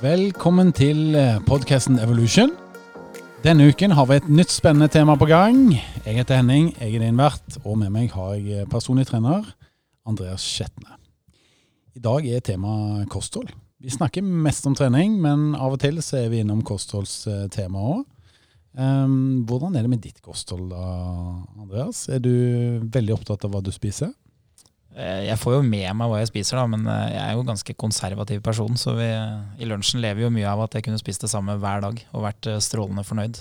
Velkommen til podkasten Evolution. Denne uken har vi et nytt spennende tema på gang. Jeg heter Henning, jeg er din vert, og med meg har jeg personlig trener Andreas Skjetne. I dag er temaet kosthold. Vi snakker mest om trening, men av og til så er vi innom kostholdstemaet òg. Um, hvordan er det med ditt kosthold da, Andreas? Er du veldig opptatt av hva du spiser? Eh, jeg får jo med meg hva jeg spiser, da, men eh, jeg er jo ganske konservativ person. Så vi, i lunsjen lever jo mye av at jeg kunne spist det samme hver dag og vært eh, strålende fornøyd.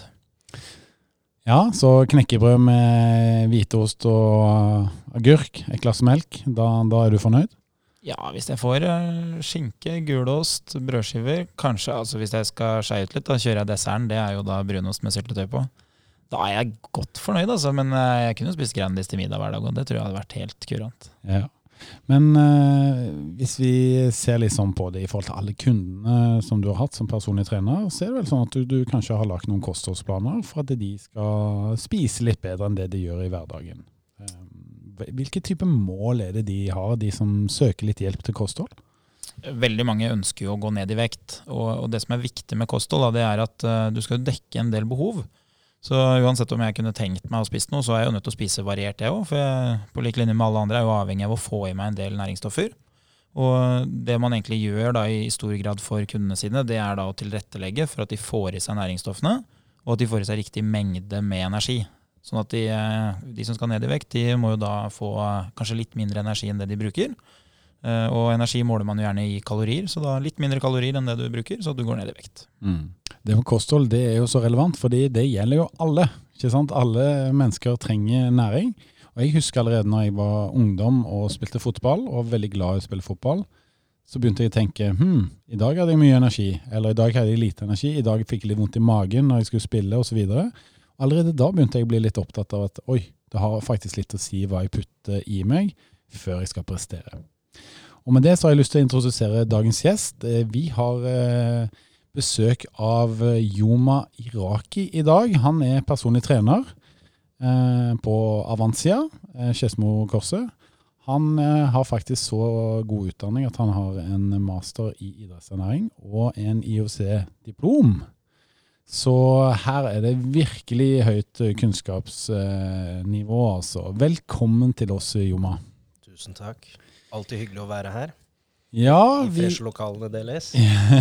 Ja, så knekkebrød med hvitost og agurk, et glass melk, da, da, er du fornøyd? Ja, hvis jeg får skinke, gulost, brødskiver Kanskje, altså hvis jeg skal skeie ut litt, da kjører jeg desserten. Det er jo da brunost med syltetøy på. Da er jeg godt fornøyd, altså. Men eh, jeg kunne spist Grandis til middag hver dag, og det tror jeg hadde vært helt kurant. Ja. Men uh, hvis vi ser litt sånn på det i forhold til alle kundene som du har hatt som personlig trener, så er det vel sånn at du, du kanskje har lagt noen kostholdsplaner for at de skal spise litt bedre enn det de gjør i hverdagen. Uh, hvilke type mål er det de har, de som søker litt hjelp til kosthold? Veldig mange ønsker jo å gå ned i vekt. Og, og det som er viktig med kosthold, da, det er at uh, du skal dekke en del behov. Så uansett om jeg kunne tenkt meg å spise noe, så er jeg jo nødt til å spise variert, jeg òg. For jeg, på lik linje med alle andre er jo avhengig av å få i meg en del næringsstoffer. Og det man egentlig gjør da i stor grad for kundene sine, det er da å tilrettelegge for at de får i seg næringsstoffene, og at de får i seg riktig mengde med energi. Sånn at de, de som skal ned i vekt, de må jo da få kanskje litt mindre energi enn det de bruker. Eh, og energi måler man jo gjerne i kalorier, så da litt mindre kalorier enn det du bruker, så du går ned i vekt. Mm. Det med kosthold det er jo så relevant, fordi det gjelder jo alle. ikke sant? Alle mennesker trenger næring. Og Jeg husker allerede når jeg var ungdom og spilte fotball, og var veldig glad i å spille fotball, så begynte jeg å tenke hm, i dag hadde jeg mye energi, eller i dag hadde jeg lite energi, i dag fikk jeg litt vondt i magen når jeg skulle spille, osv. Allerede da begynte jeg å bli litt opptatt av at oi, det har faktisk litt å si hva jeg putter i meg før jeg skal prestere. Og Med det så har jeg lyst til å introdusere dagens gjest. Eh, vi har eh, besøk av Yoma Iraki i dag. Han er personlig trener eh, på Avancia, Skedsmokorset. Han har faktisk så god utdanning at han har en master i idrettsernæring og en IOC-diplom. Så her er det virkelig høyt kunnskapsnivå, altså. Velkommen til oss, Joma. Tusen takk. Alltid hyggelig å være her. Ja, I freshe lokalene deres.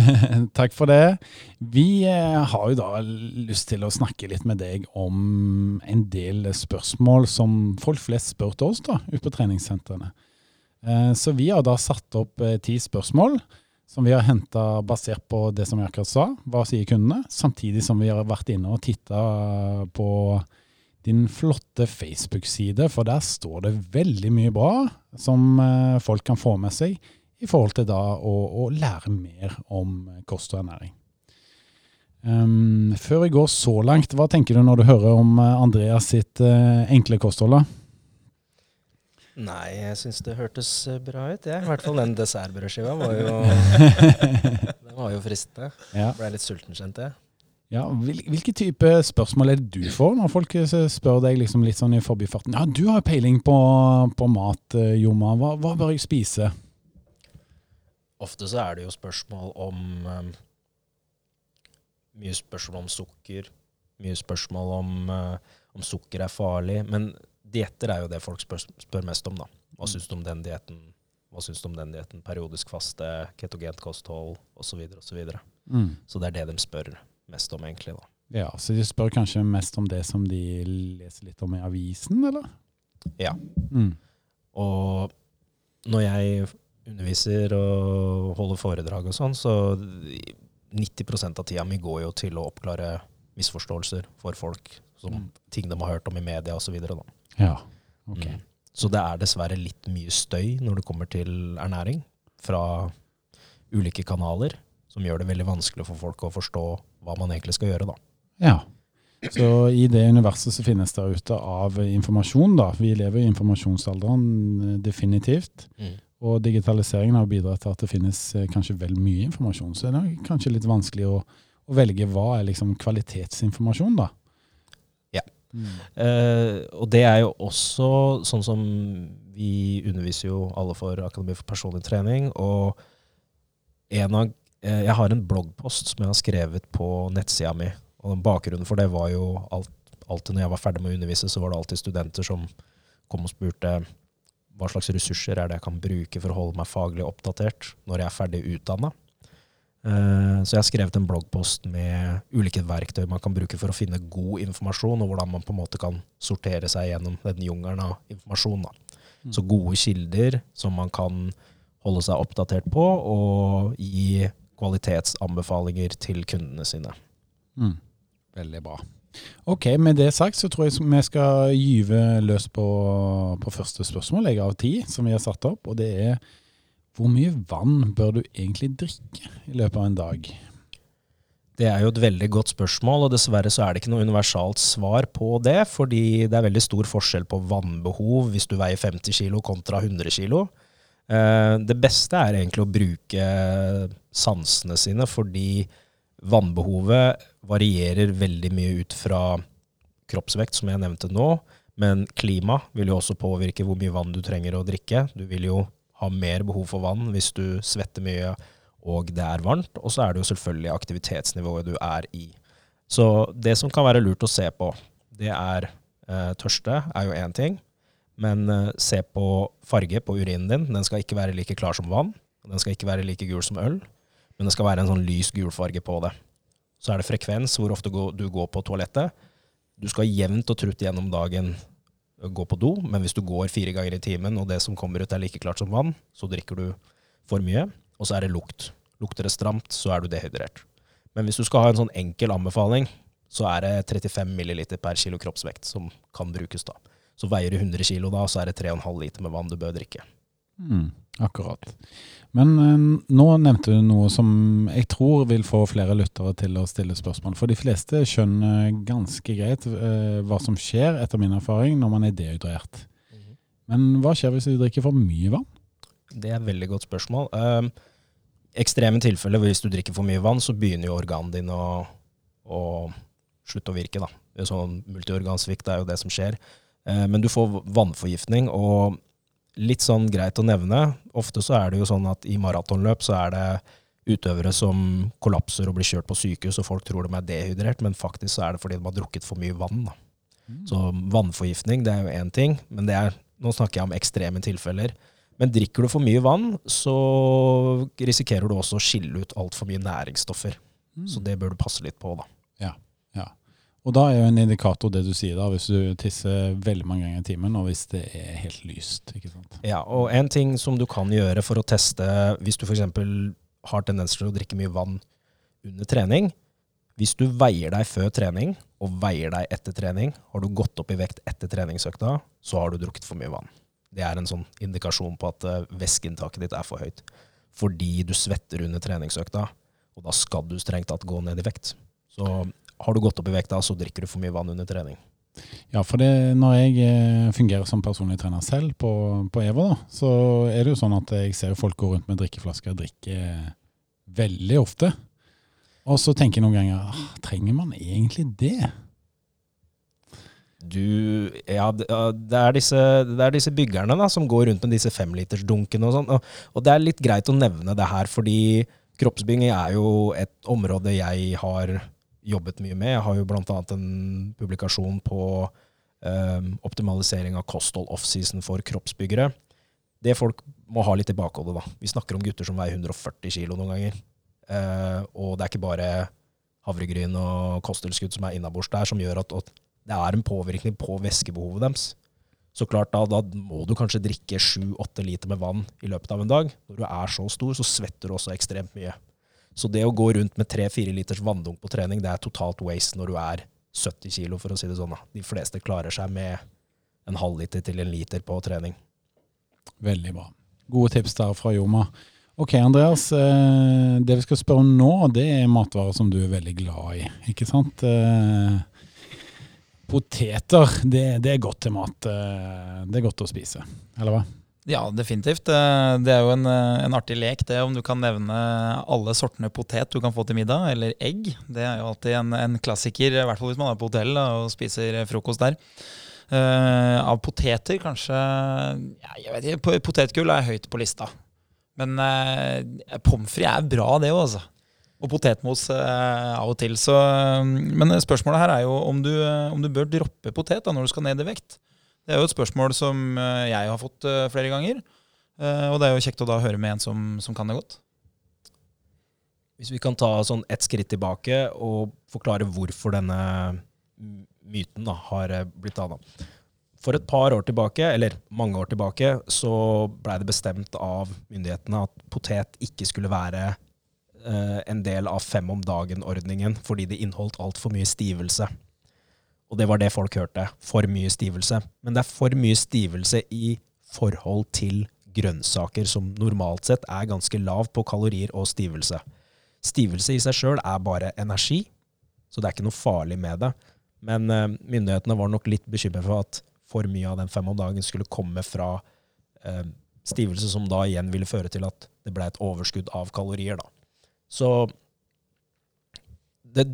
Takk for det. Vi eh, har jo da lyst til å snakke litt med deg om en del spørsmål som folk flest spør til oss da, ute på treningssentrene. Eh, så vi har da satt opp eh, ti spørsmål som vi har henta basert på det som jeg akkurat sa. Hva sier kundene? Samtidig som vi har vært inne og titta på din flotte Facebook-side, for der står det veldig mye bra som folk kan få med seg i forhold til da å, å lære mer om kost og ernæring. Um, før vi går så langt, hva tenker du når du hører om eh, Andreas sitt uh, enkle kosthold? Nei, jeg syns det hørtes bra ut, jeg. Ja. I hvert fall den dessertbrødskiva var jo Den var jo fristende. Ja. Ble litt sulten, kjente jeg. Ja, Hvilke type spørsmål er det du får når folk eh, spør deg liksom litt sånn i forbifarten? Ja, du har peiling på, på mat, eh, Joma. Hva, hva, bør jeg spise? Ofte så er det jo spørsmål om um, Mye spørsmål om sukker. Mye spørsmål om, uh, om sukker er farlig. Men dietter er jo det folk spør, spør mest om, da. Hva mm. syns du om den dietten? Hva syns du om den dietten? Periodisk faste, ketogent kosthold osv. Så, videre, og så, mm. så det er det de spør mest om, egentlig. da. Ja, Så de spør kanskje mest om det som de leser litt om i avisen, eller? Ja. Mm. Og når jeg underviser og holder foredrag og sånn, så 90% av tida mi går jo til å oppklare misforståelser for folk. Som mm. ting de har hørt om i media osv. Ja, ok. Mm. Så det er dessverre litt mye støy når det kommer til ernæring fra ulike kanaler som gjør det veldig vanskelig for folk å forstå hva man egentlig skal gjøre. da. Ja, så i det universet så finnes det ute av informasjon. da. Vi lever i informasjonsalderen eh, definitivt. Mm. Og digitaliseringen har bidratt til at det finnes eh, kanskje vel mye informasjon. Så det er kanskje litt vanskelig å, å velge hva er liksom kvalitetsinformasjon, da. Ja. Mm. Uh, og det er jo også sånn som vi underviser jo alle for Akademi for personlig trening. Og en av uh, jeg har en bloggpost som jeg har skrevet på nettsida mi. Og bakgrunnen for det var jo alt, alltid når jeg var ferdig med å undervise, så var det alltid studenter som kom og spurte hva slags ressurser er det jeg kan bruke for å holde meg faglig oppdatert når jeg er ferdig utdanna. Eh, Så jeg har skrevet en bloggpost med ulike verktøy man kan bruke for å finne god informasjon, og hvordan man på en måte kan sortere seg gjennom den jungelen av informasjon. Da. Mm. Så gode kilder som man kan holde seg oppdatert på, og gi kvalitetsanbefalinger til kundene sine. Mm. Veldig bra. Ok, Med det sagt så tror jeg vi skal gyve løs på, på første spørsmål jeg av ti som vi har satt opp. Og det er hvor mye vann bør du egentlig drikke i løpet av en dag? Det er jo et veldig godt spørsmål, og dessverre så er det ikke noe universalt svar på det, fordi det er veldig stor forskjell på vannbehov hvis du veier 50 kilo kontra 100 kilo. Eh, Det beste er egentlig å bruke sansene sine, fordi vannbehovet varierer veldig mye ut fra kroppsvekt, som jeg nevnte nå, men klima vil jo også påvirke hvor mye vann du trenger å drikke. Du vil jo ha mer behov for vann hvis du svetter mye og det er varmt. Og så er det jo selvfølgelig aktivitetsnivået du er i. Så det som kan være lurt å se på, det er eh, tørste, er jo én ting. Men eh, se på farge på urinen din. Den skal ikke være like klar som vann. Den skal ikke være like gul som øl, men det skal være en sånn lys gulfarge på det. Så er det frekvens, hvor ofte du går på toalettet. Du skal jevnt og trutt gjennom dagen gå på do, men hvis du går fire ganger i timen, og det som kommer ut er like klart som vann, så drikker du for mye. Og så er det lukt. Lukter det stramt, så er du dehydrert. Men hvis du skal ha en sånn enkel anbefaling, så er det 35 ml per kilo kroppsvekt som kan brukes da. Så veier du 100 kg da, så er det 3,5 liter med vann du bør drikke. Mm, akkurat. Men eh, nå nevnte du noe som jeg tror vil få flere lyttere til å stille spørsmål. For de fleste skjønner ganske greit eh, hva som skjer, etter min erfaring, når man er dehydrert. Men hva skjer hvis du drikker for mye vann? Det er et veldig godt spørsmål. Um, ekstreme tilfeller, hvis du drikker for mye vann, så begynner jo organene dine å, å slutte å virke. Da. Det er sånn Multiorgansvikt er jo det som skjer. Uh, men du får vannforgiftning, og litt sånn greit å nevne. Ofte så er det jo sånn at i maratonløp så er det utøvere som kollapser og blir kjørt på sykehus, og folk tror de er dehydrert, men faktisk så er det fordi de har drukket for mye vann. Da. Så vannforgiftning det er jo én ting, men det er, nå snakker jeg om ekstreme tilfeller. Men drikker du for mye vann, så risikerer du også å skille ut altfor mye næringsstoffer. Så det bør du passe litt på, da. Og da er jo en indikator det du sier da, hvis du tisser veldig mange ganger i timen, og hvis det er helt lyst. ikke sant? Ja, og en ting som du kan gjøre for å teste hvis du f.eks. har tendens til å drikke mye vann under trening Hvis du veier deg før trening og veier deg etter trening, har du gått opp i vekt etter treningsøkta, så har du drukket for mye vann. Det er en sånn indikasjon på at eh, væskeinntaket ditt er for høyt. Fordi du svetter under treningsøkta, og da skal du strengt tatt gå ned i vekt. Så har du gått opp i vekta, så drikker du for mye vann under trening. Ja, for det, når jeg eh, fungerer som personlig trener selv på, på EVO, da, så er det jo sånn at jeg ser folk gå rundt med drikkeflasker og drikke veldig ofte. Og så tenker jeg noen ganger ah, trenger man egentlig det? Du, ja, det er disse, det er disse byggerne da, som går rundt med disse femlitersdunkene og sånn. Og, og det er litt greit å nevne det her, fordi kroppsbygging er jo et område jeg har jobbet mye med. Jeg har jo annet en publikasjon på um, optimalisering av kosthold offseason for kroppsbyggere. Det folk må ha litt i bakhodet, da. Vi snakker om gutter som veier 140 kilo noen ganger. Uh, og det er ikke bare havregryn og kosttilskudd som er innabords der, som gjør at, at det er en påvirkning på væskebehovet deres. Så klart da, da må du kanskje drikke 7-8 liter med vann i løpet av en dag. Når du er så stor, så svetter du også ekstremt mye. Så det å gå rundt med 3-4 liters vanndunk på trening, det er totalt waste når du er 70 kilo, for å si det sånn. De fleste klarer seg med en halvliter til en liter på trening. Veldig bra. Gode tips der fra Joma. Ok, Andreas. eh, Det vi skal spørre om nå, det er matvarer som du er veldig glad i. Ikke sant? Eh, Poteter, det, det er godt til mat. eh, Det er godt å spise, eller hva? Ja, definitivt. Eh, Det er jo en, eh, en artig lek, det om du kan nevne alle sortene potet du kan få til middag, eller egg. Det er jo alltid en, en klassiker, i hvert fall hvis man er på hotell da, og spiser frokost der. Uh, av poteter, kanskje ja, jeg vet ikke, Potetgull er høyt på lista. Men uh, pommes frites er bra, det òg, altså. Og potetmos uh, av og til. Så, men spørsmålet her er jo om du, om du bør droppe potet da, når du skal ned i vekt. Det er jo et spørsmål som eh, jeg har fått eh, flere ganger. Eh, og det er jo kjekt å da høre med en som, som kan det godt. Hvis vi kan ta sånn ett skritt tilbake og forklare hvorfor denne myten da, har blitt danna. For et par år tilbake, eller mange år tilbake, så blei det bestemt av myndighetene at potet ikke skulle være eh, en del av fem om dagen-ordningen fordi det inneholdt altfor mye stivelse. Og det var det folk hørte. For mye stivelse. Men det er for mye stivelse i forhold til grønnsaker, som normalt sett er ganske lav på kalorier og stivelse. Stivelse i seg sjøl er bare energi, så det er ikke noe farlig med det. Men uh, myndighetene var nok litt bekymret for at for mye av den fem om dagen skulle komme fra uh, stivelse, som da igjen ville føre til at det ble et overskudd av kalorier. Da. Så det,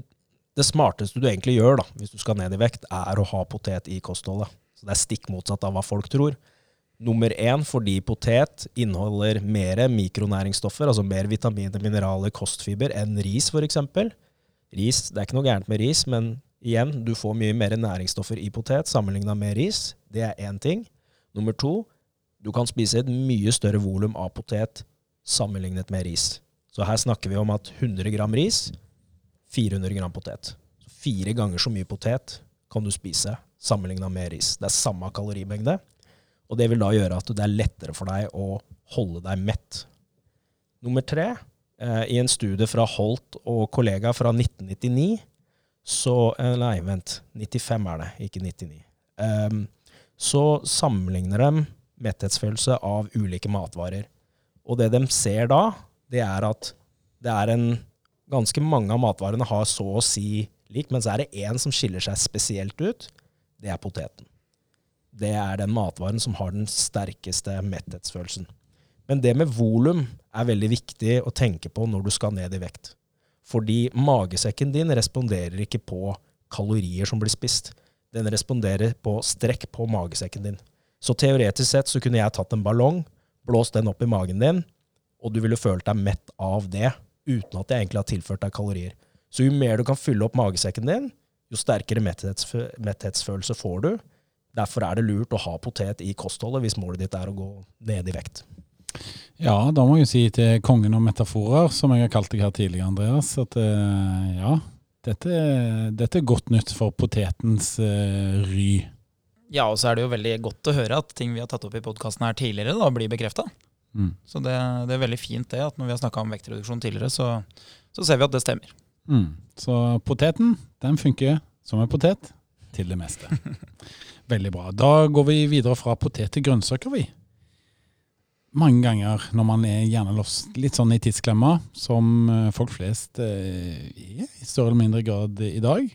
det smarteste du egentlig gjør da, hvis du skal ned i vekt, er å ha potet i kostholdet. Så det er stikk motsatt av hva folk tror. Nummer én fordi potet inneholder mer mikronæringsstoffer, altså mer vitaminer, mineraler, kostfiber enn ris f.eks. Ris, det er ikke noe gærent med ris, men igjen, du får mye mer næringsstoffer i potet sammenligna med ris. Det er én ting. Nummer to, du kan spise et mye større volum av potet sammenlignet med ris. Så her snakker vi om at 100 gram ris, 400 gram potet. Så fire ganger så mye potet kan du spise sammenligna med ris. Det er samme kalorimengde. Og det vil da gjøre at det er lettere for deg å holde deg mett. Nummer tre, eh, i en studie fra Holt og kollega fra 1999, så eh, Nei, vent. 95 er det, ikke 99. Um, så sammenligner de metthetsfølelse av ulike matvarer. Og det de ser da, det er at det er en Ganske mange av matvarene har så å si lik, men så er det én som skiller seg spesielt ut. Det er poteten det er den matvaren som har den sterkeste metthetsfølelsen. Men det med volum er veldig viktig å tenke på når du skal ned i vekt. Fordi magesekken din responderer ikke på kalorier som blir spist. Den responderer på strekk på magesekken din. Så teoretisk sett så kunne jeg tatt en ballong, blåst den opp i magen din, og du ville følt deg mett av det, uten at jeg egentlig har tilført deg kalorier. Så jo mer du kan fylle opp magesekken din, jo sterkere metthetsfølelse får du, Derfor er det lurt å ha potet i kostholdet hvis målet ditt er å gå ned i vekt. Ja, da må jeg si til kongen om metaforer, som jeg har kalt deg her tidligere, Andreas, at eh, ja, dette, dette er godt nytt for potetens uh, ry. Ja, og så er det jo veldig godt å høre at ting vi har tatt opp i podkasten her tidligere, da blir bekrefta. Mm. Så det, det, er veldig fint det, at når vi har snakka om vektreduksjon tidligere, så, så, ser vi at det stemmer. Mm. Så poteten, den funker som en potet til det meste. Veldig bra. Da går vi videre fra potet til grønnsaker, vi. Mange ganger når man er gjerne litt sånn i tidsklemma, som eh, folk flest er eh, i større eller mindre grad i dag,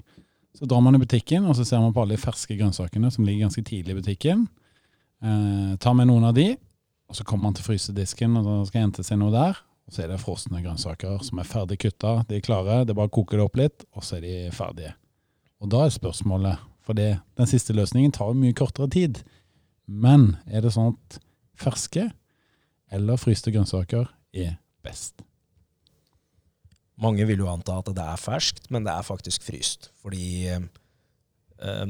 så drar man i butikken og så ser man på alle de ferske grønnsakene som ligger ganske tidlig i butikken. Eh, tar med noen av de, og så kommer man til frysedisken og så skal hente seg noe der. Og så er det frosne grønnsaker som er ferdig kutta. De er klare, det er bare å koke det opp litt, og så er de ferdige. Og da er spørsmålet for det, den siste løsningen tar mye kortere tid. Men er det sånn at ferske eller fryste grønnsaker er best? Mange vil jo anta at det er ferskt, men det er faktisk fryst. Fordi eh,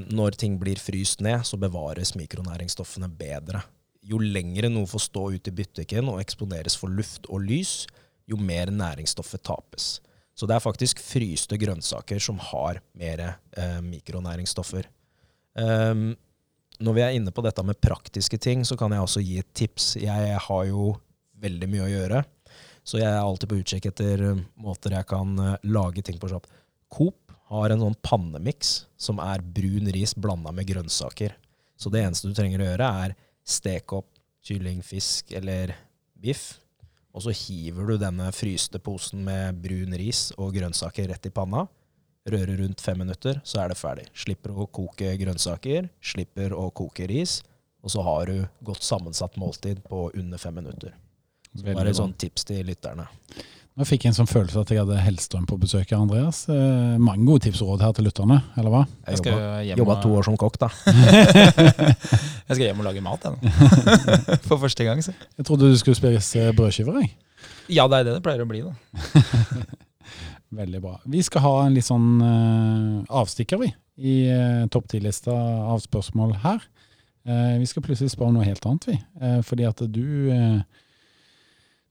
når ting blir fryst ned, så bevares mikronæringsstoffene bedre. Jo lengre noe får stå ute i byttekken og eksponeres for luft og lys, jo mer næringsstoffet tapes. Så det er faktisk fryste grønnsaker som har mer eh, mikronæringsstoffer. Um, når vi er inne på dette med praktiske ting, så kan jeg også gi et tips. Jeg har jo veldig mye å gjøre, så jeg er alltid på utkikk etter eh, måter jeg kan uh, lage ting på. Coop har en sånn pannemiks som er brun ris blanda med grønnsaker. Så det eneste du trenger å gjøre, er steke opp kylling, fisk eller biff og så hiver du denne fryste posen med brun ris og grønnsaker rett i panna. Rører rundt fem minutter, så er det ferdig. Slipper å koke grønnsaker, slipper å koke ris. Og så har du godt sammensatt måltid på under fem minutter. Så bare et sånt tips til lytterne. Nå fikk jeg en sånn følelse at jeg hadde Hellstrøm på besøk. Andreas. Eh, mange gode tips og råd her til lytterne, eller hva? Jeg skal jobba, hjem jobba og- to år som kokk, da. Jeg skal hjem og lage mat, jeg nå. For første gang, så. Jeg trodde du skulle spise brødskiver. jeg. Ja, det er det det pleier å bli, da. Veldig bra. Vi skal ha en litt sånn uh, avstikker, vi, i uh, topp ti-lista av spørsmål her. Uh, vi skal plutselig spørre om noe helt annet, vi. Fordi at du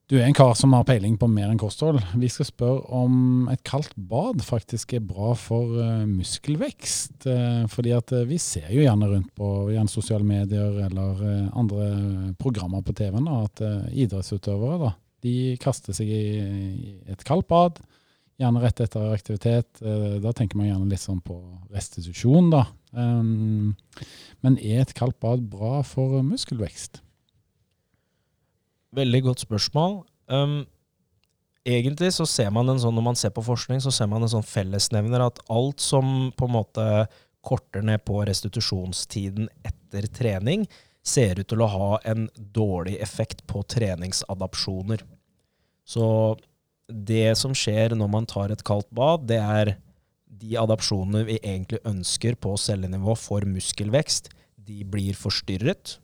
Du er en kar som har peiling på mer enn kosthold. Vi skal spørre om et kaldt bad faktisk er bra for eh, muskelvekst. Eh, fordi at eh, vi ser jo gjerne rundt på gjerne sosiale medier eller andre programmer på TV-en at idrettsutøvere da, de kaster seg i, et kaldt bad. Gjerne rett etter aktivitet. Da tenker man gjerne litt sånn på restitusjon, da. Um, men er et kaldt bad bra for muskelvekst? Veldig godt spørsmål. Um, egentlig så ser man en sånn, når man ser på forskning, så ser man en sånn fellesnevner at alt som på en måte korter ned på restitusjonstiden etter trening, ser ut til å ha en dårlig effekt på treningsadapsjoner. Så det som skjer når man tar et kaldt bad, det er de adapsjonene vi egentlig ønsker på cellenivå for muskelvekst, de blir forstyrret.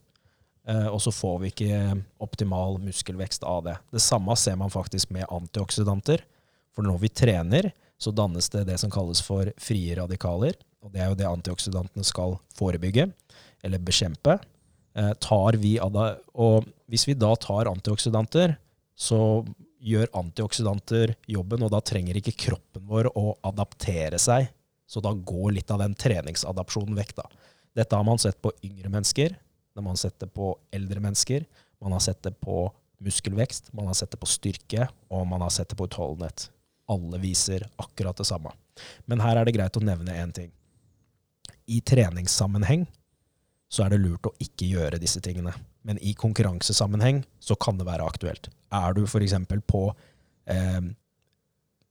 Eh, og så får vi ikke optimal muskelvekst av det. Det samme ser man faktisk med antioksidanter. For når vi trener, så dannes det det som kalles for frie radikaler. Og det er jo det antioksidantene skal forebygge, eller bekjempe. Eh, vi og hvis vi da tar antioksidanter, så gjør antioksidanter jobben, og da trenger ikke kroppen vår å adaptere seg. Så da går litt av den treningsadapsjonen vekk, da. Dette har man sett på yngre mennesker. Det man har sett det på eldre mennesker. Man har sett det på muskelvekst, man har sett det på styrke, og man har sett det på utholdenhet. Alle viser akkurat det samme. Men her er det greit å nevne én ting. I treningssammenheng så er det lurt å ikke gjøre disse tingene. Men i konkurransesammenheng så kan det være aktuelt. Er du f.eks. på eh,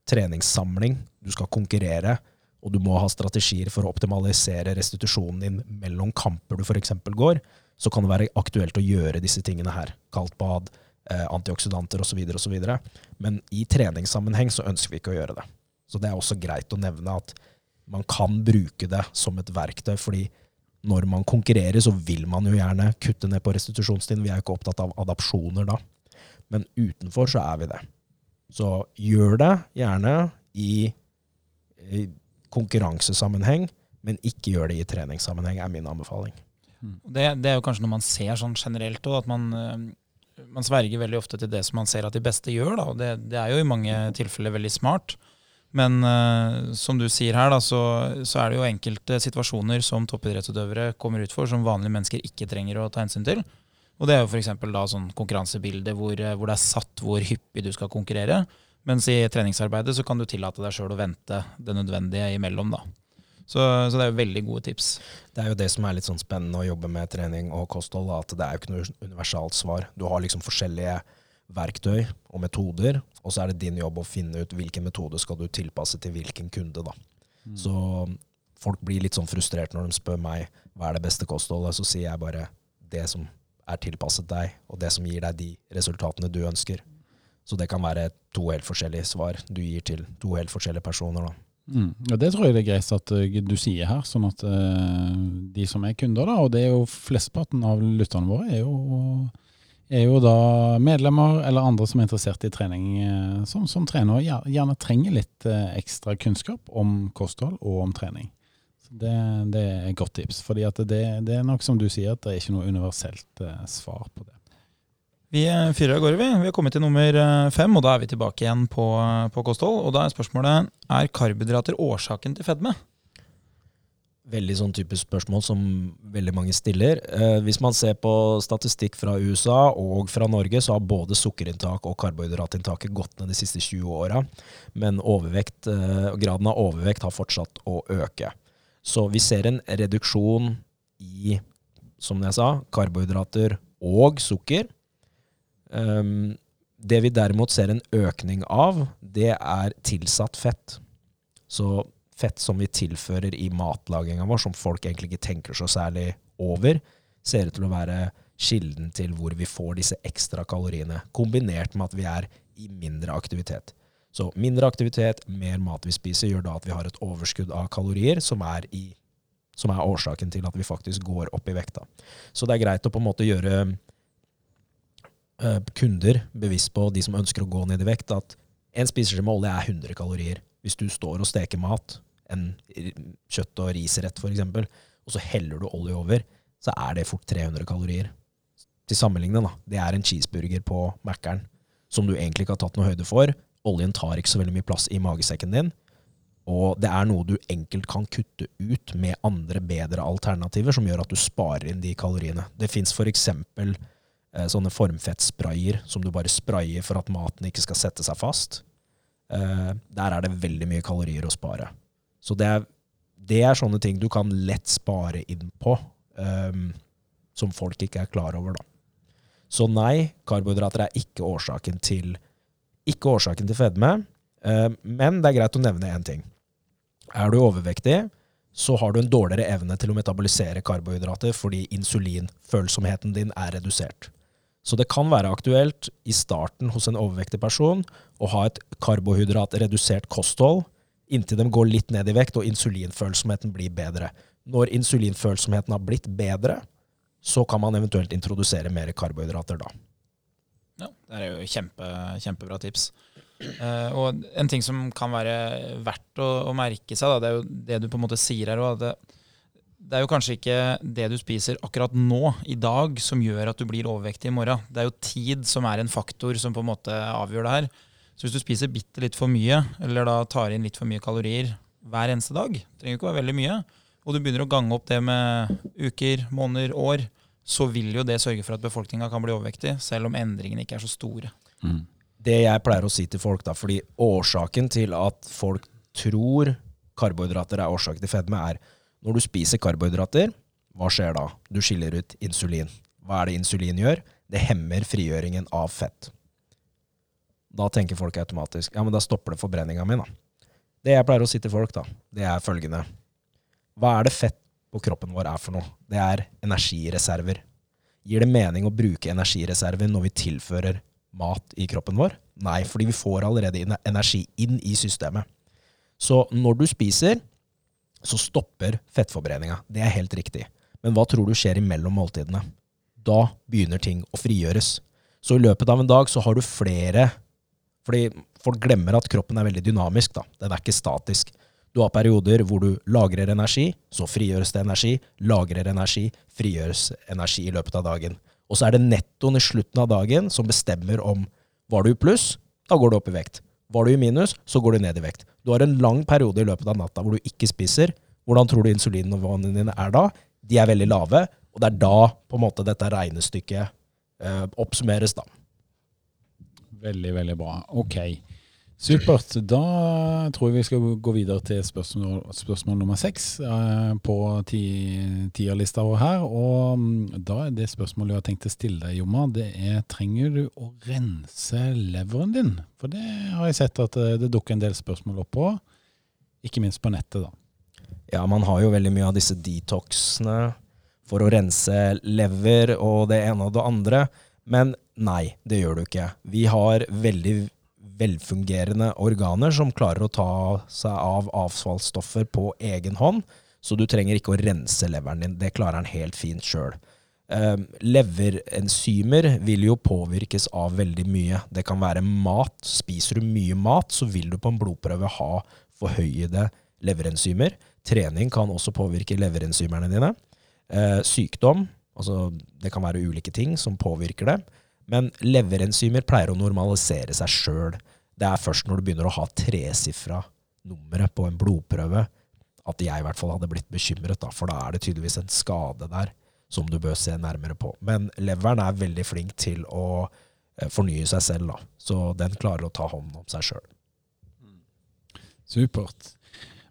treningssamling, du skal konkurrere, og du må ha strategier for å optimalisere restitusjonen din mellom kamper du f.eks. går, så kan det være aktuelt å gjøre disse tingene her. Kaldt bad, eh, antioksidanter osv. osv. Men i treningssammenheng så ønsker vi ikke å gjøre det. Så det er også greit å nevne at man kan bruke det som et verktøy, fordi når man konkurrerer, så vil man jo gjerne kutte ned på restitusjonstiden. Vi er jo ikke opptatt av adapsjoner da. Men utenfor så er vi det. Så gjør det gjerne i, i konkurransesammenheng, men ikke gjør det i treningssammenheng, er min anbefaling. Det, det er jo kanskje noe man ser sånn generelt òg, at man, eh, man sverger veldig ofte til det som man ser at de beste gjør. Da. og det, det er jo i mange tilfeller veldig smart. Men uh, som du sier her, da, så, så er det jo enkelte situasjoner som toppidrettsutøvere kommer ut for, som vanlige mennesker ikke trenger å ta hensyn til. Og det er jo f.eks. da sånn konkurransebilde hvor, eh, hvor det er satt hvor hyppig du skal konkurrere. Mens i treningsarbeidet så kan du tillate deg sjøl å vente det nødvendige imellom. da. Så, så det er jo veldig gode tips. Det er jo det som er litt sånn spennende å jobbe med trening og kosthold, at det er jo ikke noe universalt svar. Du har liksom forskjellige verktøy og metoder, og så er det din jobb å finne ut hvilken metode skal du tilpasse til hvilken kunde. da. Så folk blir litt sånn frustrert når de spør meg hva er det beste kostholdet, så sier jeg bare det som er tilpasset deg, og det som gir deg de resultatene du ønsker. Så det kan være to helt forskjellige svar du gir til to helt forskjellige personer. da. Mm. Og Det tror jeg det er greit at uh, du sier her, sånn at uh, de som er kunder, da, og det er jo flesteparten av lytterne våre, er jo, er jo da medlemmer eller andre som er interessert i trening, uh, som, som trener og gjerne trenger litt ekstra kunnskap om kosthold og om trening. Det, det er et godt tips, For det, det er nok som du sier, at det er ikke noe universelt svar på det. Vi eh, fyrer av gårde, vi. Vi har kommet til nummer eh, fem, og da er vi tilbake igjen på, eh, på kosthold. Og da er spørsmålet er karbohydrater årsaken til fedme. Veldig sånn type spørsmål som veldig mange stiller. Eh, hvis man ser på statistikk fra USA og fra Norge, så har både sukkerinntak og karbohydratinntaket gått ned de siste 20 åra. Men overvekt, eh, graden av overvekt har fortsatt å øke. Så vi ser en reduksjon i, som jeg sa, karbohydrater og sukker. Um, det vi derimot ser en økning av, det er tilsatt fett. Så fett som vi tilfører i matlaginga vår, som folk egentlig ikke tenker så særlig over, ser ut til å være kilden til hvor vi får disse ekstra kaloriene, kombinert med at vi er i mindre aktivitet. Så mindre aktivitet, mer mat vi spiser, gjør da at vi har et overskudd av kalorier, som er, i, som er årsaken til at vi faktisk går opp i vekta. Så det er greit å på en måte gjøre kunder bevisst på, de som ønsker å gå ned i vekt, at en spiseskje med olje er 100 kalorier. Hvis du står og steker mat, en kjøtt- og risrett f.eks., og så heller du olje over, så er det fort 300 kalorier. Til sammenligning, da. Det er en cheeseburger på Mækkern som du egentlig ikke har tatt noe høyde for. Oljen tar ikke så veldig mye plass i magesekken din. Og det er noe du enkelt kan kutte ut med andre, bedre alternativer, som gjør at du sparer inn de kaloriene. Det fins for Eh, sånne formfettsprayer som du bare sprayer for at maten ikke skal sette seg fast. Eh, der er det veldig mye kalorier å spare. Så det er, det er sånne ting du kan lett spare inn på, eh, som folk ikke er klar over, da. Så nei, karbohydrater er ikke årsaken til, ikke årsaken til fedme. Eh, men det er greit å nevne én ting. Er du overvektig, så har du en dårligere evne til å metabolisere karbohydrater fordi insulinfølsomheten din er redusert. Så det kan være aktuelt i starten hos en overvektig person å ha et karbohydratredusert kosthold inntil de går litt ned i vekt og insulinfølsomheten blir bedre. Når insulinfølsomheten har blitt bedre, så kan man eventuelt introdusere mer karbohydrater da. Ja, Det er jo kjempe, kjempebra tips. Uh, og en ting som kan være verdt å, å merke seg, da, det er jo det du på en måte sier her òg. Det, er jo kanskje ikke det du spiser akkurat nå, i dag, som gjør at du blir overvektig i morgen. Det er jo tid som er en faktor som på en måte avgjør det her. Så hvis du spiser bitte litt for mye, eller da tar inn litt for mye kalorier hver eneste dag, trenger ikke være veldig mye, og du begynner å gange opp det med uker, måneder, år, så vil jo det sørge for at befolkninga kan bli overvektig, selv om endringene ikke er så store. Mm. Det jeg pleier å si til folk, da, fordi årsaken til at folk tror karbohydrater er årsaken til fedme, er når du spiser karbohydrater, hva skjer da? Du skiller ut insulin. Hva er det insulin gjør? Det hemmer frigjøringen av fett. Da tenker folk automatisk ja, men da stopper det forbrenninga mi. Det jeg pleier å si til folk, da, det er følgende. Hva er det fett på kroppen vår er for noe. Det er energireserver. Gir det mening å bruke energireserver når vi tilfører mat i kroppen vår? Nei, fordi vi får allerede energi inn i systemet. Så når du spiser, så stopper fettforbrenninga. Det er helt riktig. Men hva tror du skjer imellom måltidene? Da begynner ting å frigjøres. Så i løpet av en dag så har du flere Fordi folk glemmer at kroppen er veldig dynamisk. da. Den er ikke statisk. Du har perioder hvor du lagrer energi, så frigjøres det energi, lagrer energi, frigjøres energi i løpet av dagen. Og så er det nettoen i slutten av dagen som bestemmer om var du i pluss, da går du opp i vekt. Var du i minus, så går du ned i vekt. Du har en lang periode i løpet av natta hvor du ikke spiser. Hvordan tror du insulinnivåene dine er da? De er veldig lave, og det er da på en måte dette regnestykket eh, oppsummeres, da. Veldig, veldig bra. Ok. Supert. Da tror jeg vi skal gå videre til spørsmål, spørsmål nummer seks eh, på tierlista vår her. Og mm, da er det spørsmålet jeg har tenkt å stille deg, Jomma, det er trenger du å rense leveren din? For det har jeg sett at eh, det dukker en del spørsmål opp på, ikke minst på nettet, da. Ja, man har jo veldig mye av disse detoxene for å rense lever og det ene og det andre. Men nei, det gjør du ikke. Vi har veldig velfungerende organer som klarer å ta seg av avfallsstoffer på egen hånd, så du trenger ikke å rense leveren din. Det klarer den helt fint sjøl. Uh, leverenzymer vil jo påvirkes av veldig mye. Det kan være mat. Spiser du mye mat, så vil du på en blodprøve ha forhøyede leverenzymer. Trening kan også påvirke leverenzymerne dine. Uh, sykdom, altså det kan være ulike ting som påvirker det. Men leverenzymer pleier å normalisere seg sjøl. Det er først når du begynner å ha tresifra nummeret på en blodprøve at jeg i hvert fall hadde blitt bekymret, da, for da er det tydeligvis en skade der som du bør se nærmere på. Men leveren er veldig flink til å eh, fornye seg selv, da. så den klarer å ta hånd om seg sjøl. Supert.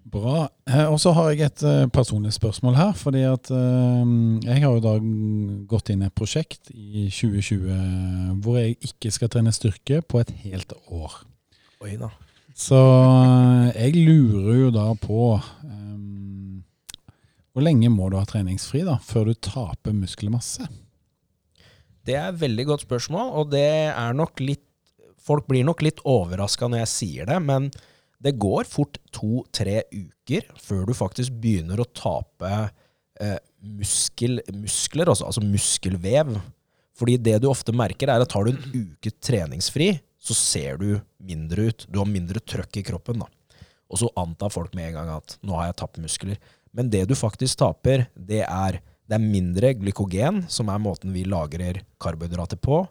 Bra. Eh, og så har jeg et uh, personlig spørsmål her. fordi at uh, jeg har jo da gått inn i et prosjekt i 2020 hvor jeg ikke skal trene styrke på et helt år. Oi da. Så jeg lurer jo da på um, Hvor lenge må du ha treningsfri da, før du taper muskelmasse? Det er et veldig godt spørsmål, og det er nok litt Folk blir nok litt overraska når jeg sier det, men det går fort to-tre uker før du faktisk begynner å tape eh, muskel, muskler, altså, altså muskelvev. Fordi det du ofte merker, er at tar du en uke treningsfri, så ser du mindre ut. Du har mindre trøkk i kroppen. da. Og så antar folk med en gang at nå har jeg tapt muskler. Men det du faktisk taper, det er, det er mindre glykogen, som er måten vi lagrer karbohydrater på,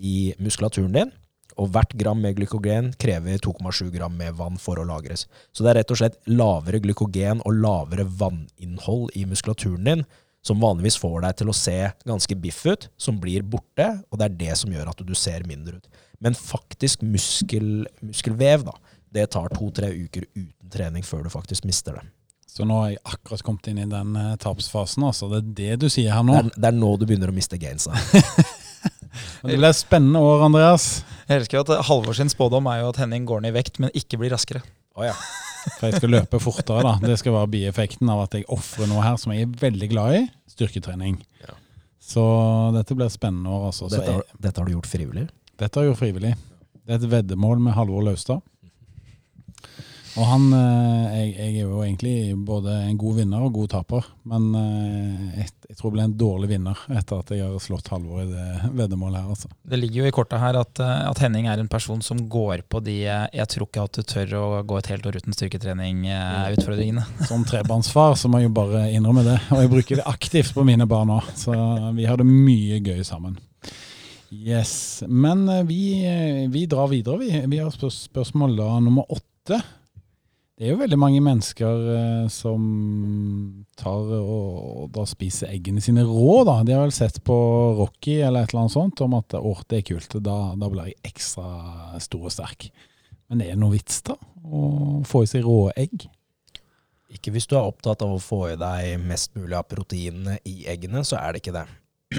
i muskulaturen din. Og hvert gram med glykogen krever 2,7 gram med vann for å lagres. Så det er rett og slett lavere glykogen og lavere vanninnhold i muskulaturen din som vanligvis får deg til å se ganske biff ut, som blir borte, og det er det som gjør at du ser mindre ut. Men faktisk muskel, muskelvev, da, det tar to-tre uker uten trening før du faktisk mister det. Så nå har jeg akkurat kommet inn i den uh, tapsfasen, altså. Det er det du sier her nå? Det er, det er nå du begynner å miste gainsa. det blir spennende år, Andreas. Jeg elsker at Halvor sin spådom er jo at Henning går ned i vekt, men ikke blir raskere. Oh, ja. For jeg skal løpe fortere, da. Det skal være bieffekten av at jeg ofrer noe her som jeg er veldig glad i. Styrketrening. Ja. Så dette blir spennende år, altså. Dette, har, dette, har du gjort frivillig? Dette har jeg gjort frivillig. Det er et veddemål med Halvor Laustad. Og han eh, jeg, jeg, er jo egentlig både en god vinner og god taper, men eh, jeg, jeg tror jeg ble en dårlig vinner etter at jeg har slått Halvor i det veddemålet her. Altså. Det ligger jo i kortet her at, eh, at, Henning er en person som går på de 'jeg tror ikke at du tør å gå et helt år uten styrketrening'-utfordringene. Som trebarnsfar så må jeg jo bare innrømme det, og jeg bruker det aktivt på mine barn òg. Så vi har det mye gøy sammen. Yes, Men vi, vi drar videre. Vi, vi har spørsmål da nummer åtte. Det er jo veldig mange mennesker eh, som tar og, og da spiser eggene sine rå. da. De har vel sett på Rocky eller et eller annet sånt om at å, det er kult, da, da blir jeg ekstra stor og sterk. Men er det noe vits da, å få i seg rå egg? Ikke hvis du er opptatt av å få i deg mest mulig av proteinene i eggene, så er det ikke det.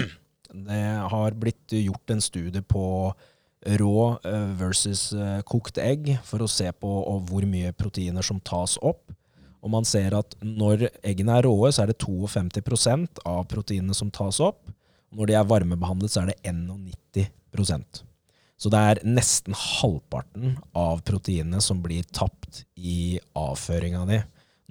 Det har blitt gjort en studie på rå eh, versus eh, kokt egg for å se på hvor mye proteiner som tas opp. Og man ser at når eggene er råe, så er det 52% av proteinene som tas opp. Når de er varmebehandlet, så er det 91% Så det er nesten halvparten av proteinene som blir tapt i avføringa di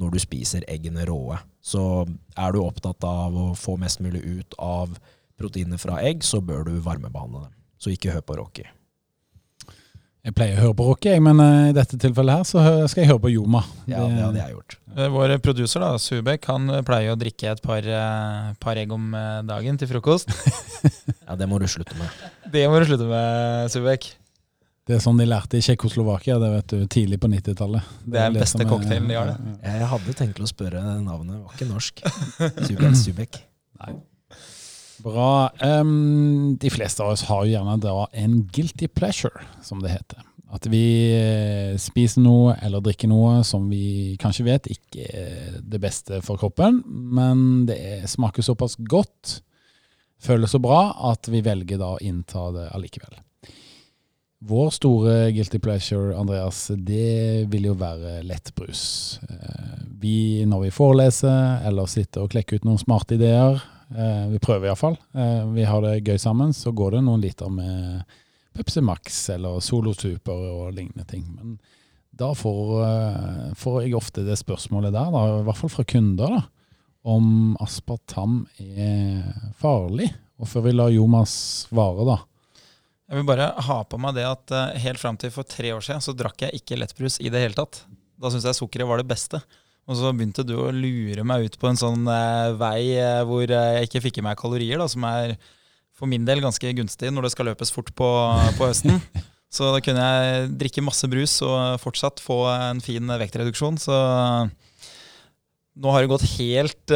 når du spiser eggene råe. Så er du opptatt av å få mest mulig ut av proteinene fra egg, så bør du varmebehandle dem. Så ikke hør på Rocky. Jeg pleier å høre på Rocky, men uh, i dette tilfellet her så skal jeg høre på Joma. Ja, det hadde jeg gjort. Uh, vår produser, da, Subek, han eh, pleier å drikke et par, par egg om dagen til frokost. ja, det må du slutte med. Det må du slutte med, Subek. Det er sånn de lærte i Tsjekkoslovakia det vet du, tidlig på 90-tallet. Det, det er den beste cocktailen de har, det. Jeg hadde tenkt å spørre navnet, det var ikke norsk. Subek. Subek. Nei. Bra. Um, de fleste av oss har jo gjerne da en guilty pleasure, som det heter. At vi eh, spiser noe eller drikker noe som vi kanskje vet ikke er det beste for kroppen, men det smaker såpass godt, føles så bra, at vi velger da å innta det allikevel. Vår store guilty pleasure, Andreas, det vil jo være lettbrus. Eh, vi, når vi foreleser eller sitter og klekker ut noen smarte ideer, vi prøver iallfall. Eh, vi har det gøy sammen. Så går det noen liter med Pepsi Max eller Solo Super og lignende ting. Men da får, eh, får jeg ofte det spørsmålet der, da, i hvert fall fra kunder, da, om aspartam er farlig. Og før vi lar Jomas svare, da. Jeg vil bare ha på meg det at helt fram til for tre år siden så drakk jeg ikke lettbrus i det hele tatt. Da syntes jeg sukkeret var det beste. Og så begynte du å lure meg ut på en sånn eh, vei eh, hvor jeg ikke fikk i meg kalorier, da, som er for min del ganske gunstig når det skal løpes fort på, på høsten. Så da kunne jeg drikke masse brus og fortsatt få en fin vektreduksjon. Så nå har det gått helt,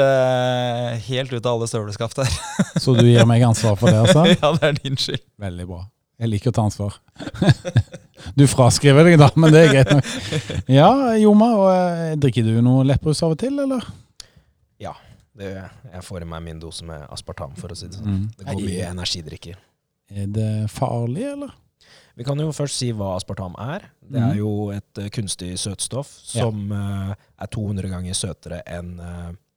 helt ut av alle støvleskaft her. Så du gir meg ansvar for det, altså? ja, det er din skyld. Veldig bra. Jeg liker å ta ansvar. Du fraskriver deg, da, men det er greit nok. Ja, Joma, og, eh, drikker du noe lettbrus av og til, eller? Ja, det, jeg får i meg min dose med aspartam, for å si det sånn. Mm. Det går mye energidrikker. Er det farlig, eller? Vi kan jo først si hva aspartam er. Det er mm. jo et uh, kunstig søtstoff som ja. uh, er 200 ganger søtere enn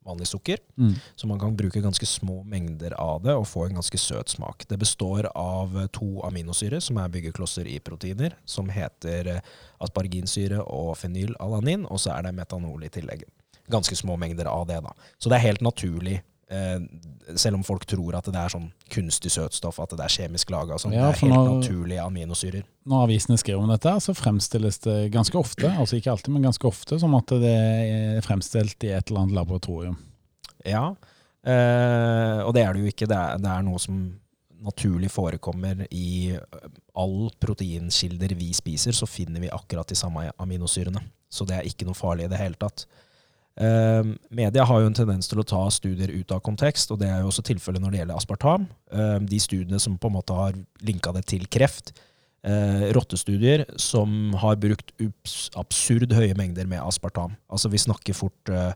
vanlig sukker. Mm. Så man kan bruke ganske små mengder av det og få en ganske søt smak. Det består av eh, to aminosyrer som er byggeklosser i proteiner, som heter eh, asparginsyre og fenylalanin, og så er det metanol i tillegg. Ganske små mengder av det, da. Så det er helt naturlig, selv om folk tror at det er sånn kunstig søtstoff, at det er kjemisk laga. Sånn. Ja, det er helt når- naturlige aminosyrer. Når avisene skriver om dette, så fremstilles det ganske ofte, altså ikke alltid, men ganske ofte, som at det er fremstilt i et eller annet laboratorium. Ja, eh, og det er det jo ikke. Det er, det er noe som naturlig forekommer i eh, all proteinkilder vi spiser, så finner vi akkurat de samme aminosyrene. Så det er ikke noe farlig i det hele tatt. Eh, media har jo en tendens til å ta studier ut av kontekst, og det er jo også tilfellet når det gjelder aspartam. Eh, de studiene som på en måte har linka det til kreft, eh, rottestudier som har brukt absurd høye mengder med aspartam. Altså vi snakker fort eh,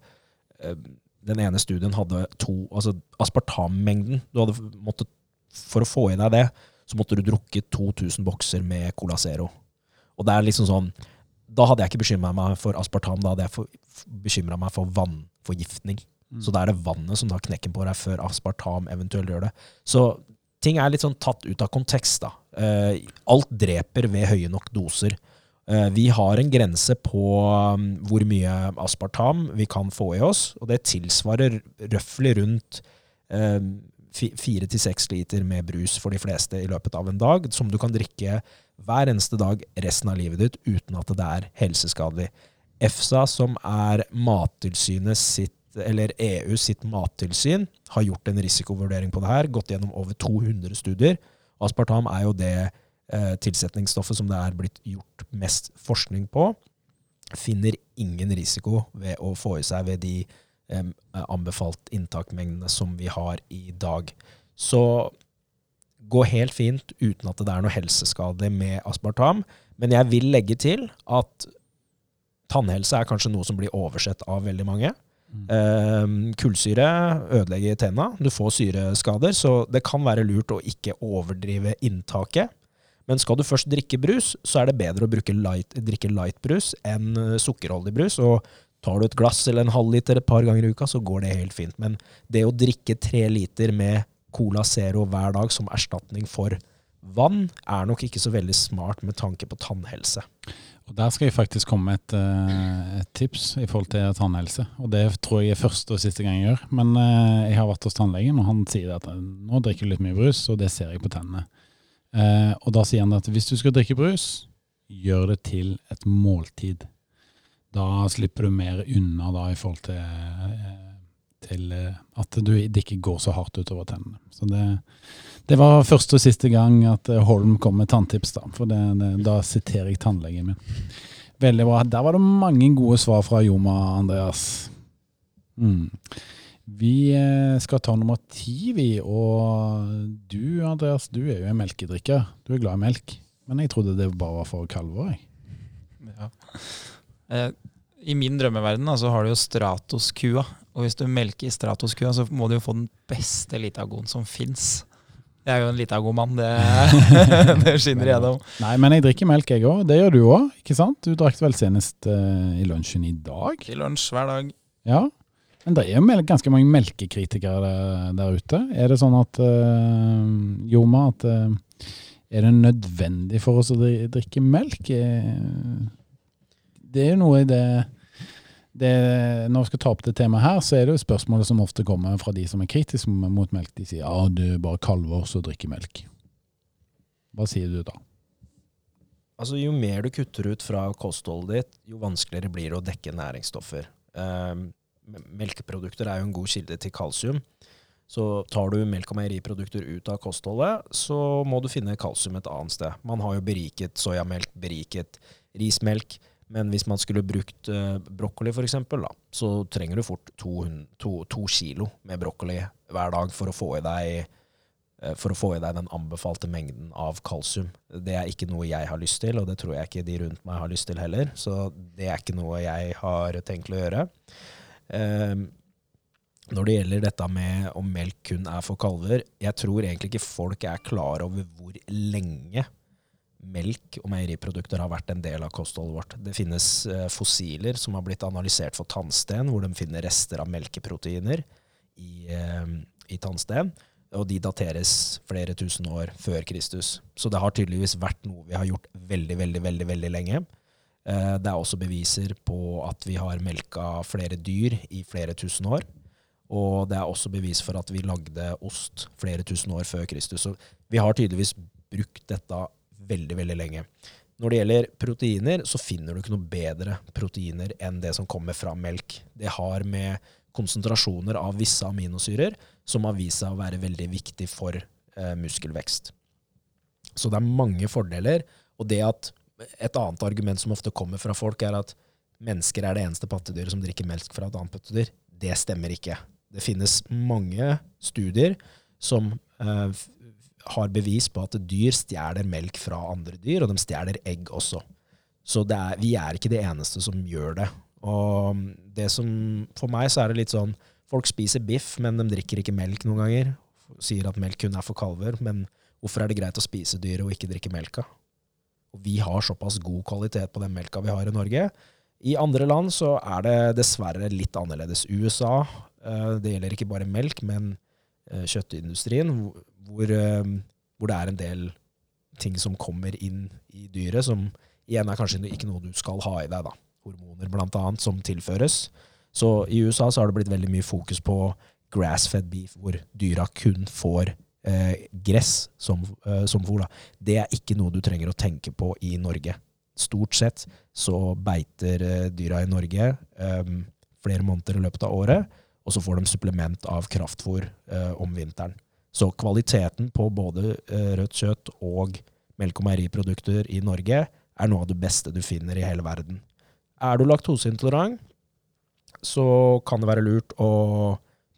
eh, Den ene studien hadde to Altså aspartammengden du hadde måttet, For å få i deg det, så måtte du drukke 2000 bokser med Cola Zero. Og det er liksom sånn Da hadde jeg ikke bekymra meg for aspartam, da hadde jeg bekymra meg for vannforgiftning. Så da er det vannet som tar knekken på deg før aspartam eventuelt gjør det. Så ting er litt sånn tatt ut av kontekst, da. Eh, alt dreper ved høye nok doser. Eh, vi har en grense på um, hvor mye aspartam vi kan få i oss, og det tilsvarer røftlig rundt fi- fire til seks liter med brus for de fleste i løpet av en dag, som du kan drikke hver eneste dag resten av livet ditt uten at det er helseskadelig. EFSA, som er Mattilsynet sitt eller EU sitt mattilsyn har gjort en risikovurdering på det her, gått gjennom over 200 studier. Aspartam er jo det eh, tilsetningsstoffet som det er blitt gjort mest forskning på. Finner ingen risiko ved å få i seg ved de eh, anbefalt inntakmengdene som vi har i dag. Så gå helt fint uten at det er noe helseskadelig med aspartam. Men jeg vil legge til at tannhelse er kanskje noe som blir oversett av veldig mange. Eh, kullsyre ødelegger tenna, du får syreskader, så det kan være lurt å ikke overdrive inntaket. Men skal du først drikke brus, så er det bedre å light, drikke light-brus enn eh, sukkerholdig brus. Og tar du et glass eller en halvliter et par ganger i uka, så går det helt fint. Men det å drikke tre liter med Cola Zero hver dag som erstatning for vann, er nok ikke så veldig smart med tanke på tannhelse. Og Der skal jeg faktisk komme med et, eh, et tips i forhold til tannhelse. Og det tror jeg er første og siste gang jeg gjør. Men eh, jeg har vært hos tannlegen, og han sier at eh, nå drikker du litt mye brus, og det ser jeg på tennene. Og da sier han at hvis du skal drikke brus, gjør det til et måltid. Da slipper du mer unna da i forhold til, til at du, det ikke går så hardt utover tennene. Så det, det var første og siste gang at eh, Holm kom med tanntips, da. For det, det, da siterer jeg tannlegen min. Veldig bra. Der var det mange gode svar fra Joma, Andreas. Mm. Vi eh, skal ta nummer ti, vi. Og du, Andreas, du er jo en melkedrikker. Du er glad i melk. Men jeg trodde det bare var for kalver. jeg. Ja. Eh, I min drømmeverden da, så har du jo Stratos-kua. Og hvis du melker i Stratos-kua, så må du jo få den beste litagoen som fins. Jeg er jo en litago-mann, det, det skinner igjennom. Nei, men jeg drikker melk, jeg òg. Det gjør du òg, ikke sant? Du drakk vel senest uh, i lunsjen i dag? I lunsj hver dag. Ja. Men det er jo ganske mange melkekritikere der, der ute. Er det sånn at uh, Joma, at uh, er det nødvendig for oss å drikke melk? Det er jo noe i det, det Når vi skal ta opp det temaet her, så er det jo spørsmålet som ofte kommer fra de som er kritiske mot melk. De sier ja, du er bare kalver som drikker melk. Hva sier du da? Altså, jo mer du kutter ut fra kostholdet ditt, jo vanskeligere blir det å dekke næringsstoffer. Eh, melkeprodukter er jo en god kilde til kalsium. Så tar du melk- og meieriprodukter ut av kostholdet, så må du finne kalsium et annet sted. Man har jo beriket soyamelk, beriket rismelk, men hvis man skulle brukt uh, brokkoli for da, så trenger du fort to, to, to kilo med brokkoli hver dag for å få i deg eh, for å få i deg den anbefalte mengden av kalsium. Det er ikke noe jeg har lyst til, og det tror jeg ikke de rundt meg har lyst til heller. Så det er ikke noe jeg har tenkt å gjøre. Ehm, når det gjelder dette med om melk kun er for kalver, jeg tror egentlig ikke folk er klar over hvor lenge melk og meieriprodukter har vært en del av kostholdet vårt. Det finnes eh, fossiler som har blitt analysert for tannsten, hvor de finner rester av melkeproteiner i, eh, i tannsten. Og de dateres flere tusen år før Kristus. Så det har tydeligvis vært noe vi har gjort veldig, veldig, veldig, veldig lenge. Eh, det er også beviser på at vi har melka flere dyr i flere tusen år. Og det er også bevis for at vi lagde ost flere tusen år før Kristus. Så vi har tydeligvis brukt dette veldig, veldig lenge. Når det gjelder proteiner, så finner du ikke noe bedre proteiner enn det som kommer fra melk. Det har med konsentrasjoner av visse aminosyrer som har vist seg å være veldig viktig for eh, muskelvekst. Så det er mange fordeler. Og det at et annet argument som ofte kommer fra folk, er at mennesker er det eneste pattedyret som drikker melk fra et annet pattedyr. Det stemmer ikke. Det finnes mange studier som eh, har bevis på at dyr stjeler melk fra andre dyr, og de stjeler egg også. Så er, vi er ikke de eneste som gjør det. Og det som, for meg så er det litt sånn Folk spiser biff, men de drikker ikke melk noen ganger. Sier at melk kun er for kalver. Men hvorfor er det greit å spise dyret og ikke drikke melka? Og vi har såpass god kvalitet på den melka vi har i Norge. I andre land så er det dessverre litt annerledes. USA, eh, det gjelder ikke bare melk, men kjøttindustrien, hvor, eh, hvor, det er en del ting som kommer inn i dyret, som igjen er kanskje ikke noe du skal ha i deg. da. Hormoner annet som tilføres. Så i USA så har det blitt veldig mye fokus på grass-fed beef, hvor dyra kun får eh, gress som, eh, som fôr. Det er ikke noe du trenger å tenke på i Norge. Stort sett så beiter eh, dyra i Norge eh, flere måneder i løpet av året, og så får de supplement av kraftfôr eh, om vinteren. Så kvaliteten på både eh, rødt kjøtt og melk- og meieriprodukter i Norge er noe av det beste du finner i hele verden. Er du laktoseintolerant, så kan det være lurt å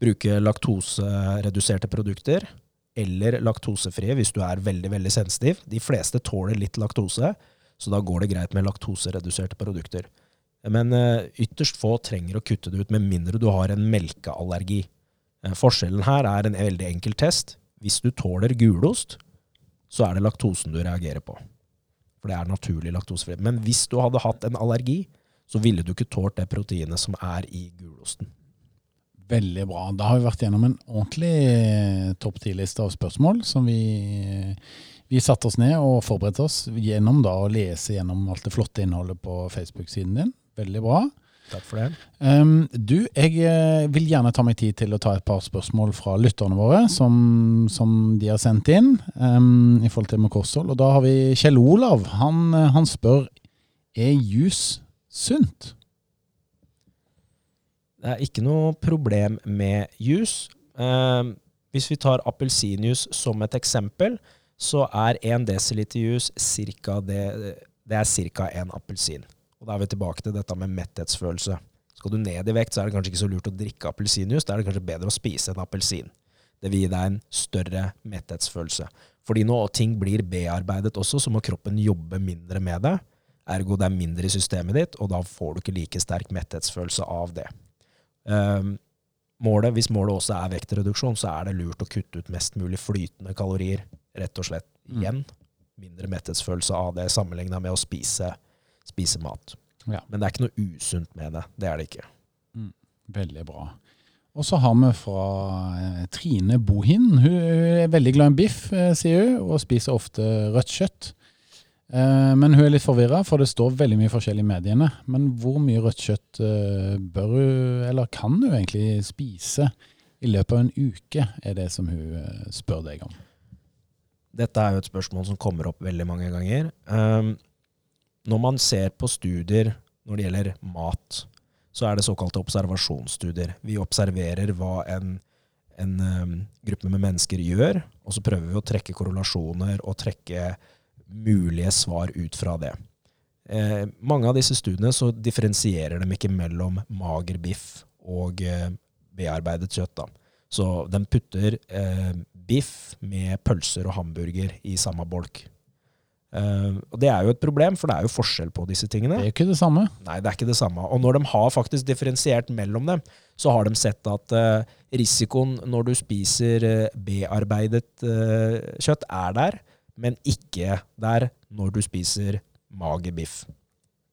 bruke laktosereduserte produkter eller laktosefrie hvis du er veldig veldig sensitiv. De fleste tåler litt laktose, så da går det greit med laktosereduserte produkter. Men uh, ytterst få trenger å kutte det ut, med mindre du har en melkeallergi. Uh, forskjellen her er en veldig enkel test. Hvis du tåler gulost, så er det laktosen du reagerer på. For det er naturlig laktosefri. Men hvis du hadde hatt en allergi, så ville du ikke tålt det proteinet som er i gulosten. Veldig bra. Da har vi vært gjennom en ordentlig topp ti-liste av spørsmål som vi vi satte oss ned og forberedte oss gjennom da å lese gjennom alt det flotte innholdet på Facebook-siden din. Veldig bra. Takk for det. Um, du, jeg eh, vil gjerne ta meg tid til å ta et par spørsmål fra lytterne våre, som, som de har sendt inn um, i forhold til med kosthold. Og da har vi Kjell Olav. Han, eh, han spør er jus sunt. Det er ikke noe problem med jus. Um, hvis vi tar appelsinjus som et eksempel, så er 1 dl jus cirka det, det er ca. en appelsin. Og Da er vi tilbake til dette med metthetsfølelse. Skal du ned i vekt, så er det kanskje ikke så lurt å drikke appelsinjuice. Da er det kanskje bedre å spise en appelsin. Det vil gi deg en større metthetsfølelse. Fordi når ting blir bearbeidet også, så må kroppen jobbe mindre med det. Ergo det er mindre i systemet ditt, og da får du ikke like sterk metthetsfølelse av det. Um, målet, hvis målet også er vektreduksjon, så er det lurt å kutte ut mest mulig flytende kalorier rett og slett mm. igjen. Mindre metthetsfølelse av det sammenligna med å spise, spise mat. Ja. Men det er ikke noe usunt med det. Det er det ikke. Mm. Veldig bra. Og så har vi fra eh, Trine Bohin. Hun er veldig glad i biff, eh, sier hun, og spiser ofte rødt kjøtt. Eh, men hun er litt forvirra, for det står veldig mye forskjell i mediene. Men hvor mye rødt kjøtt bør hun, eller kan hun egentlig spise i løpet av en uke, er det som hun spør deg om. Dette er jo et spørsmål som kommer opp veldig mange ganger. Når man ser på studier når det gjelder mat, så er det såkalte observasjonsstudier. Vi observerer hva en, en um, gruppe med mennesker gjør, og så prøver vi å trekke korrelasjoner og trekke mulige svar ut fra det. Eh, mange av disse studiene så differensierer de ikke mellom mager biff og eh, bearbeidet kjøtt. Da. Så de putter eh, biff med pølser og hamburger i samme bolk. Uh, og Det er jo et problem, for det er jo forskjell på disse tingene. Det er ikke det samme. Nei, det er ikke det samme. Og når de har faktisk differensiert mellom dem, så har de sett at uh, risikoen når du spiser uh, bearbeidet kjøtt, er der, men ikke der når du spiser magebiff.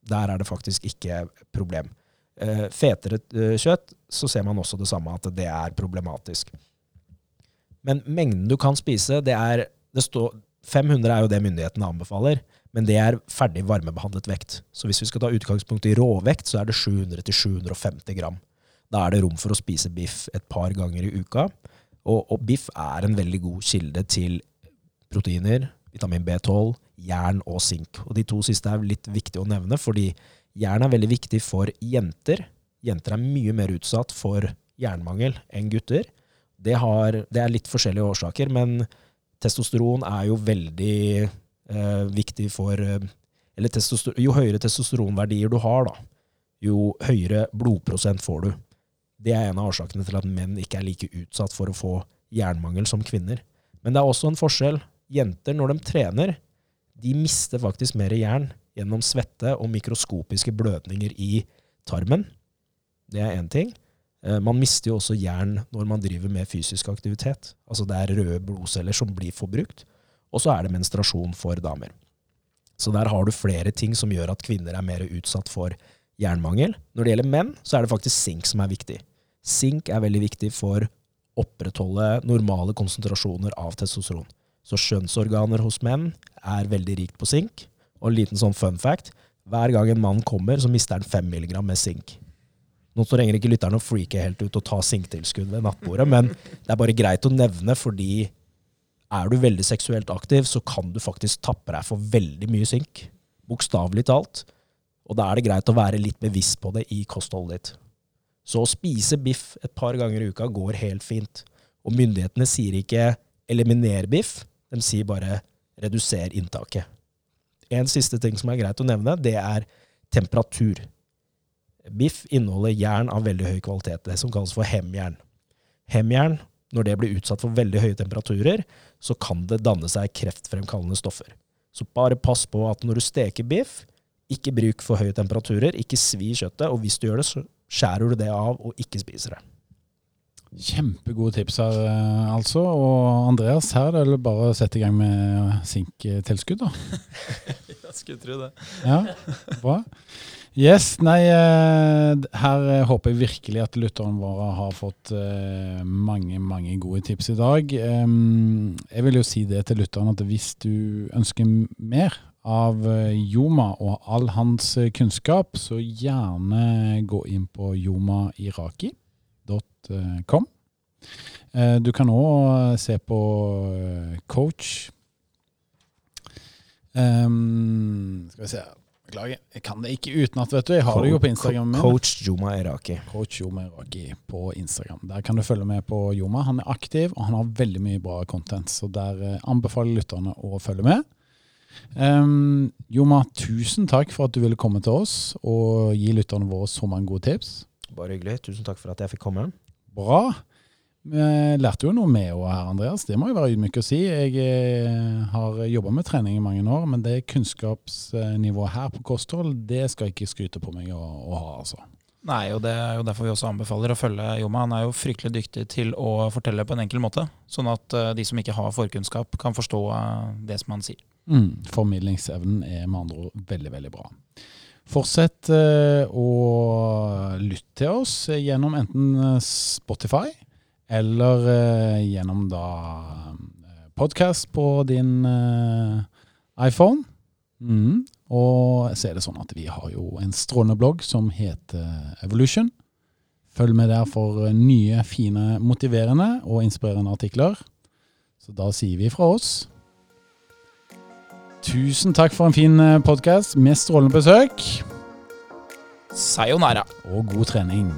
Der er det faktisk ikke problem. Fetere kjøtt, så ser man også det samme, at det er problematisk. Men mengden du kan spise, det er det står, 500 er jo det myndighetene anbefaler, men det er ferdig varmebehandlet vekt. Så hvis vi skal ta utgangspunkt i råvekt, så er det 700-750 gram. Da er det rom for å spise biff et par ganger i uka. Og, og biff er en veldig god kilde til proteiner, vitamin B12, jern og sink. Og de to siste er litt viktig å nevne, fordi jern er veldig viktig for jenter. Jenter er mye mer utsatt for jernmangel enn gutter. Det, har, det er litt forskjellige årsaker, men testosteron er jo veldig eh, viktig for eh, Eller jo høyere testosteronverdier du har, da, jo høyere blodprosent får du. Det er en av årsakene til at menn ikke er like utsatt for å få jernmangel som kvinner. Men det er også en forskjell. Jenter, når de trener, de mister faktisk mer jern gjennom svette og mikroskopiske blødninger i tarmen. Det er én ting. Eh, man mister jo også jern når man driver med fysisk aktivitet. Altså det er røde blodceller som blir forbrukt. Og så er det menstruasjon for damer. Så der har du flere ting som gjør at kvinner er mer utsatt for jernmangel. Når det gjelder menn, så er det faktisk sink som er viktig. Sink er veldig viktig for å opprettholde normale konsentrasjoner av testosteron. Så skjønnsorganer hos menn er veldig rikt på sink. Og en liten sånn fun fact. Hver gang en mann kommer, så mister han 5 mg med sink. Nå trenger ikke lytteren å freake helt ut og ta sinktilskudd ved nattbordet, men det er bare greit å nevne, fordi er du veldig seksuelt aktiv, så kan du faktisk tappe deg for veldig mye sink. Bokstavelig talt. Og da er det greit å være litt bevisst på det i kostholdet ditt. Så å spise biff et par ganger i uka går helt fint. Og myndighetene sier ikke 'eliminer biff', de sier bare 'reduser inntaket'. En siste ting som er greit å nevne, det er temperatur. Biff inneholder jern av veldig høy kvalitet, det som kalles for hemjern. Hemjern, når det blir utsatt for veldig høye temperaturer, så kan det danne seg kreftfremkallende stoffer. Så bare pass på at når du steker biff, ikke bruk for høye temperaturer, ikke svi kjøttet, og hvis du gjør det, så skjærer du det av og ikke spiser det. Kjempegode tips her, eh, altså. Og Andreas, her er det bare å sette i gang med sinktilskudd, da. Jeg skulle tro det. Ja, bra. Yes, nei, eh, her eh, håper jeg virkelig at lytterne våre har fått eh, mange, mange gode tips i dag. Jeg vil jo si det til lytterne at hvis du ønsker mer av Joma og all hans kunnskap, så gjerne gå inn på jomairaki.com. Du kan òg se på coach. skal vi se Beklager. Jeg kan det ikke utenat, vet du. Jeg har Co det jo på Instagram. min. Coach Joma Iraki. Coach Joma Iraki på Instagram. Der kan du følge med på Joma. Han er aktiv, og han har veldig mye bra content. Så der eh, anbefaler lytterne å følge med. Um, Joma, tusen takk for at du ville komme til oss og gi lytterne våre så mange gode tips. Bare hyggelig. Tusen takk for at jeg fikk komme. Bra. Vi lærte jo noe med òg her, Andreas. Det må jo være ydmyk å si. Jeg eh, har jobba med trening i mange år, men det kunnskapsnivået her på kosthold, det skal jeg ikke skryte på meg å, å ha, altså. Nei, og det er jo derfor vi også anbefaler å følge Joma. Han er jo fryktelig dyktig til å fortelle på en enkel måte, sånn at eh, de som ikke har forkunnskap, kan forstå eh, det som han sier. Mm, formidlingsevnen er med andre ord veldig, veldig bra. Fortsett å lytte til oss gjennom enten Spotify eller eh, gjennom da eh, podkast på din eh, iPhone. Mm. Og så er det sånn at vi har jo en strålende blogg som heter Evolution. Følg med der for nye, fine, motiverende og inspirerende artikler. Så da sier vi fra oss Tusen takk for en fin podkast med strålende besøk. Sayonara. Og god trening.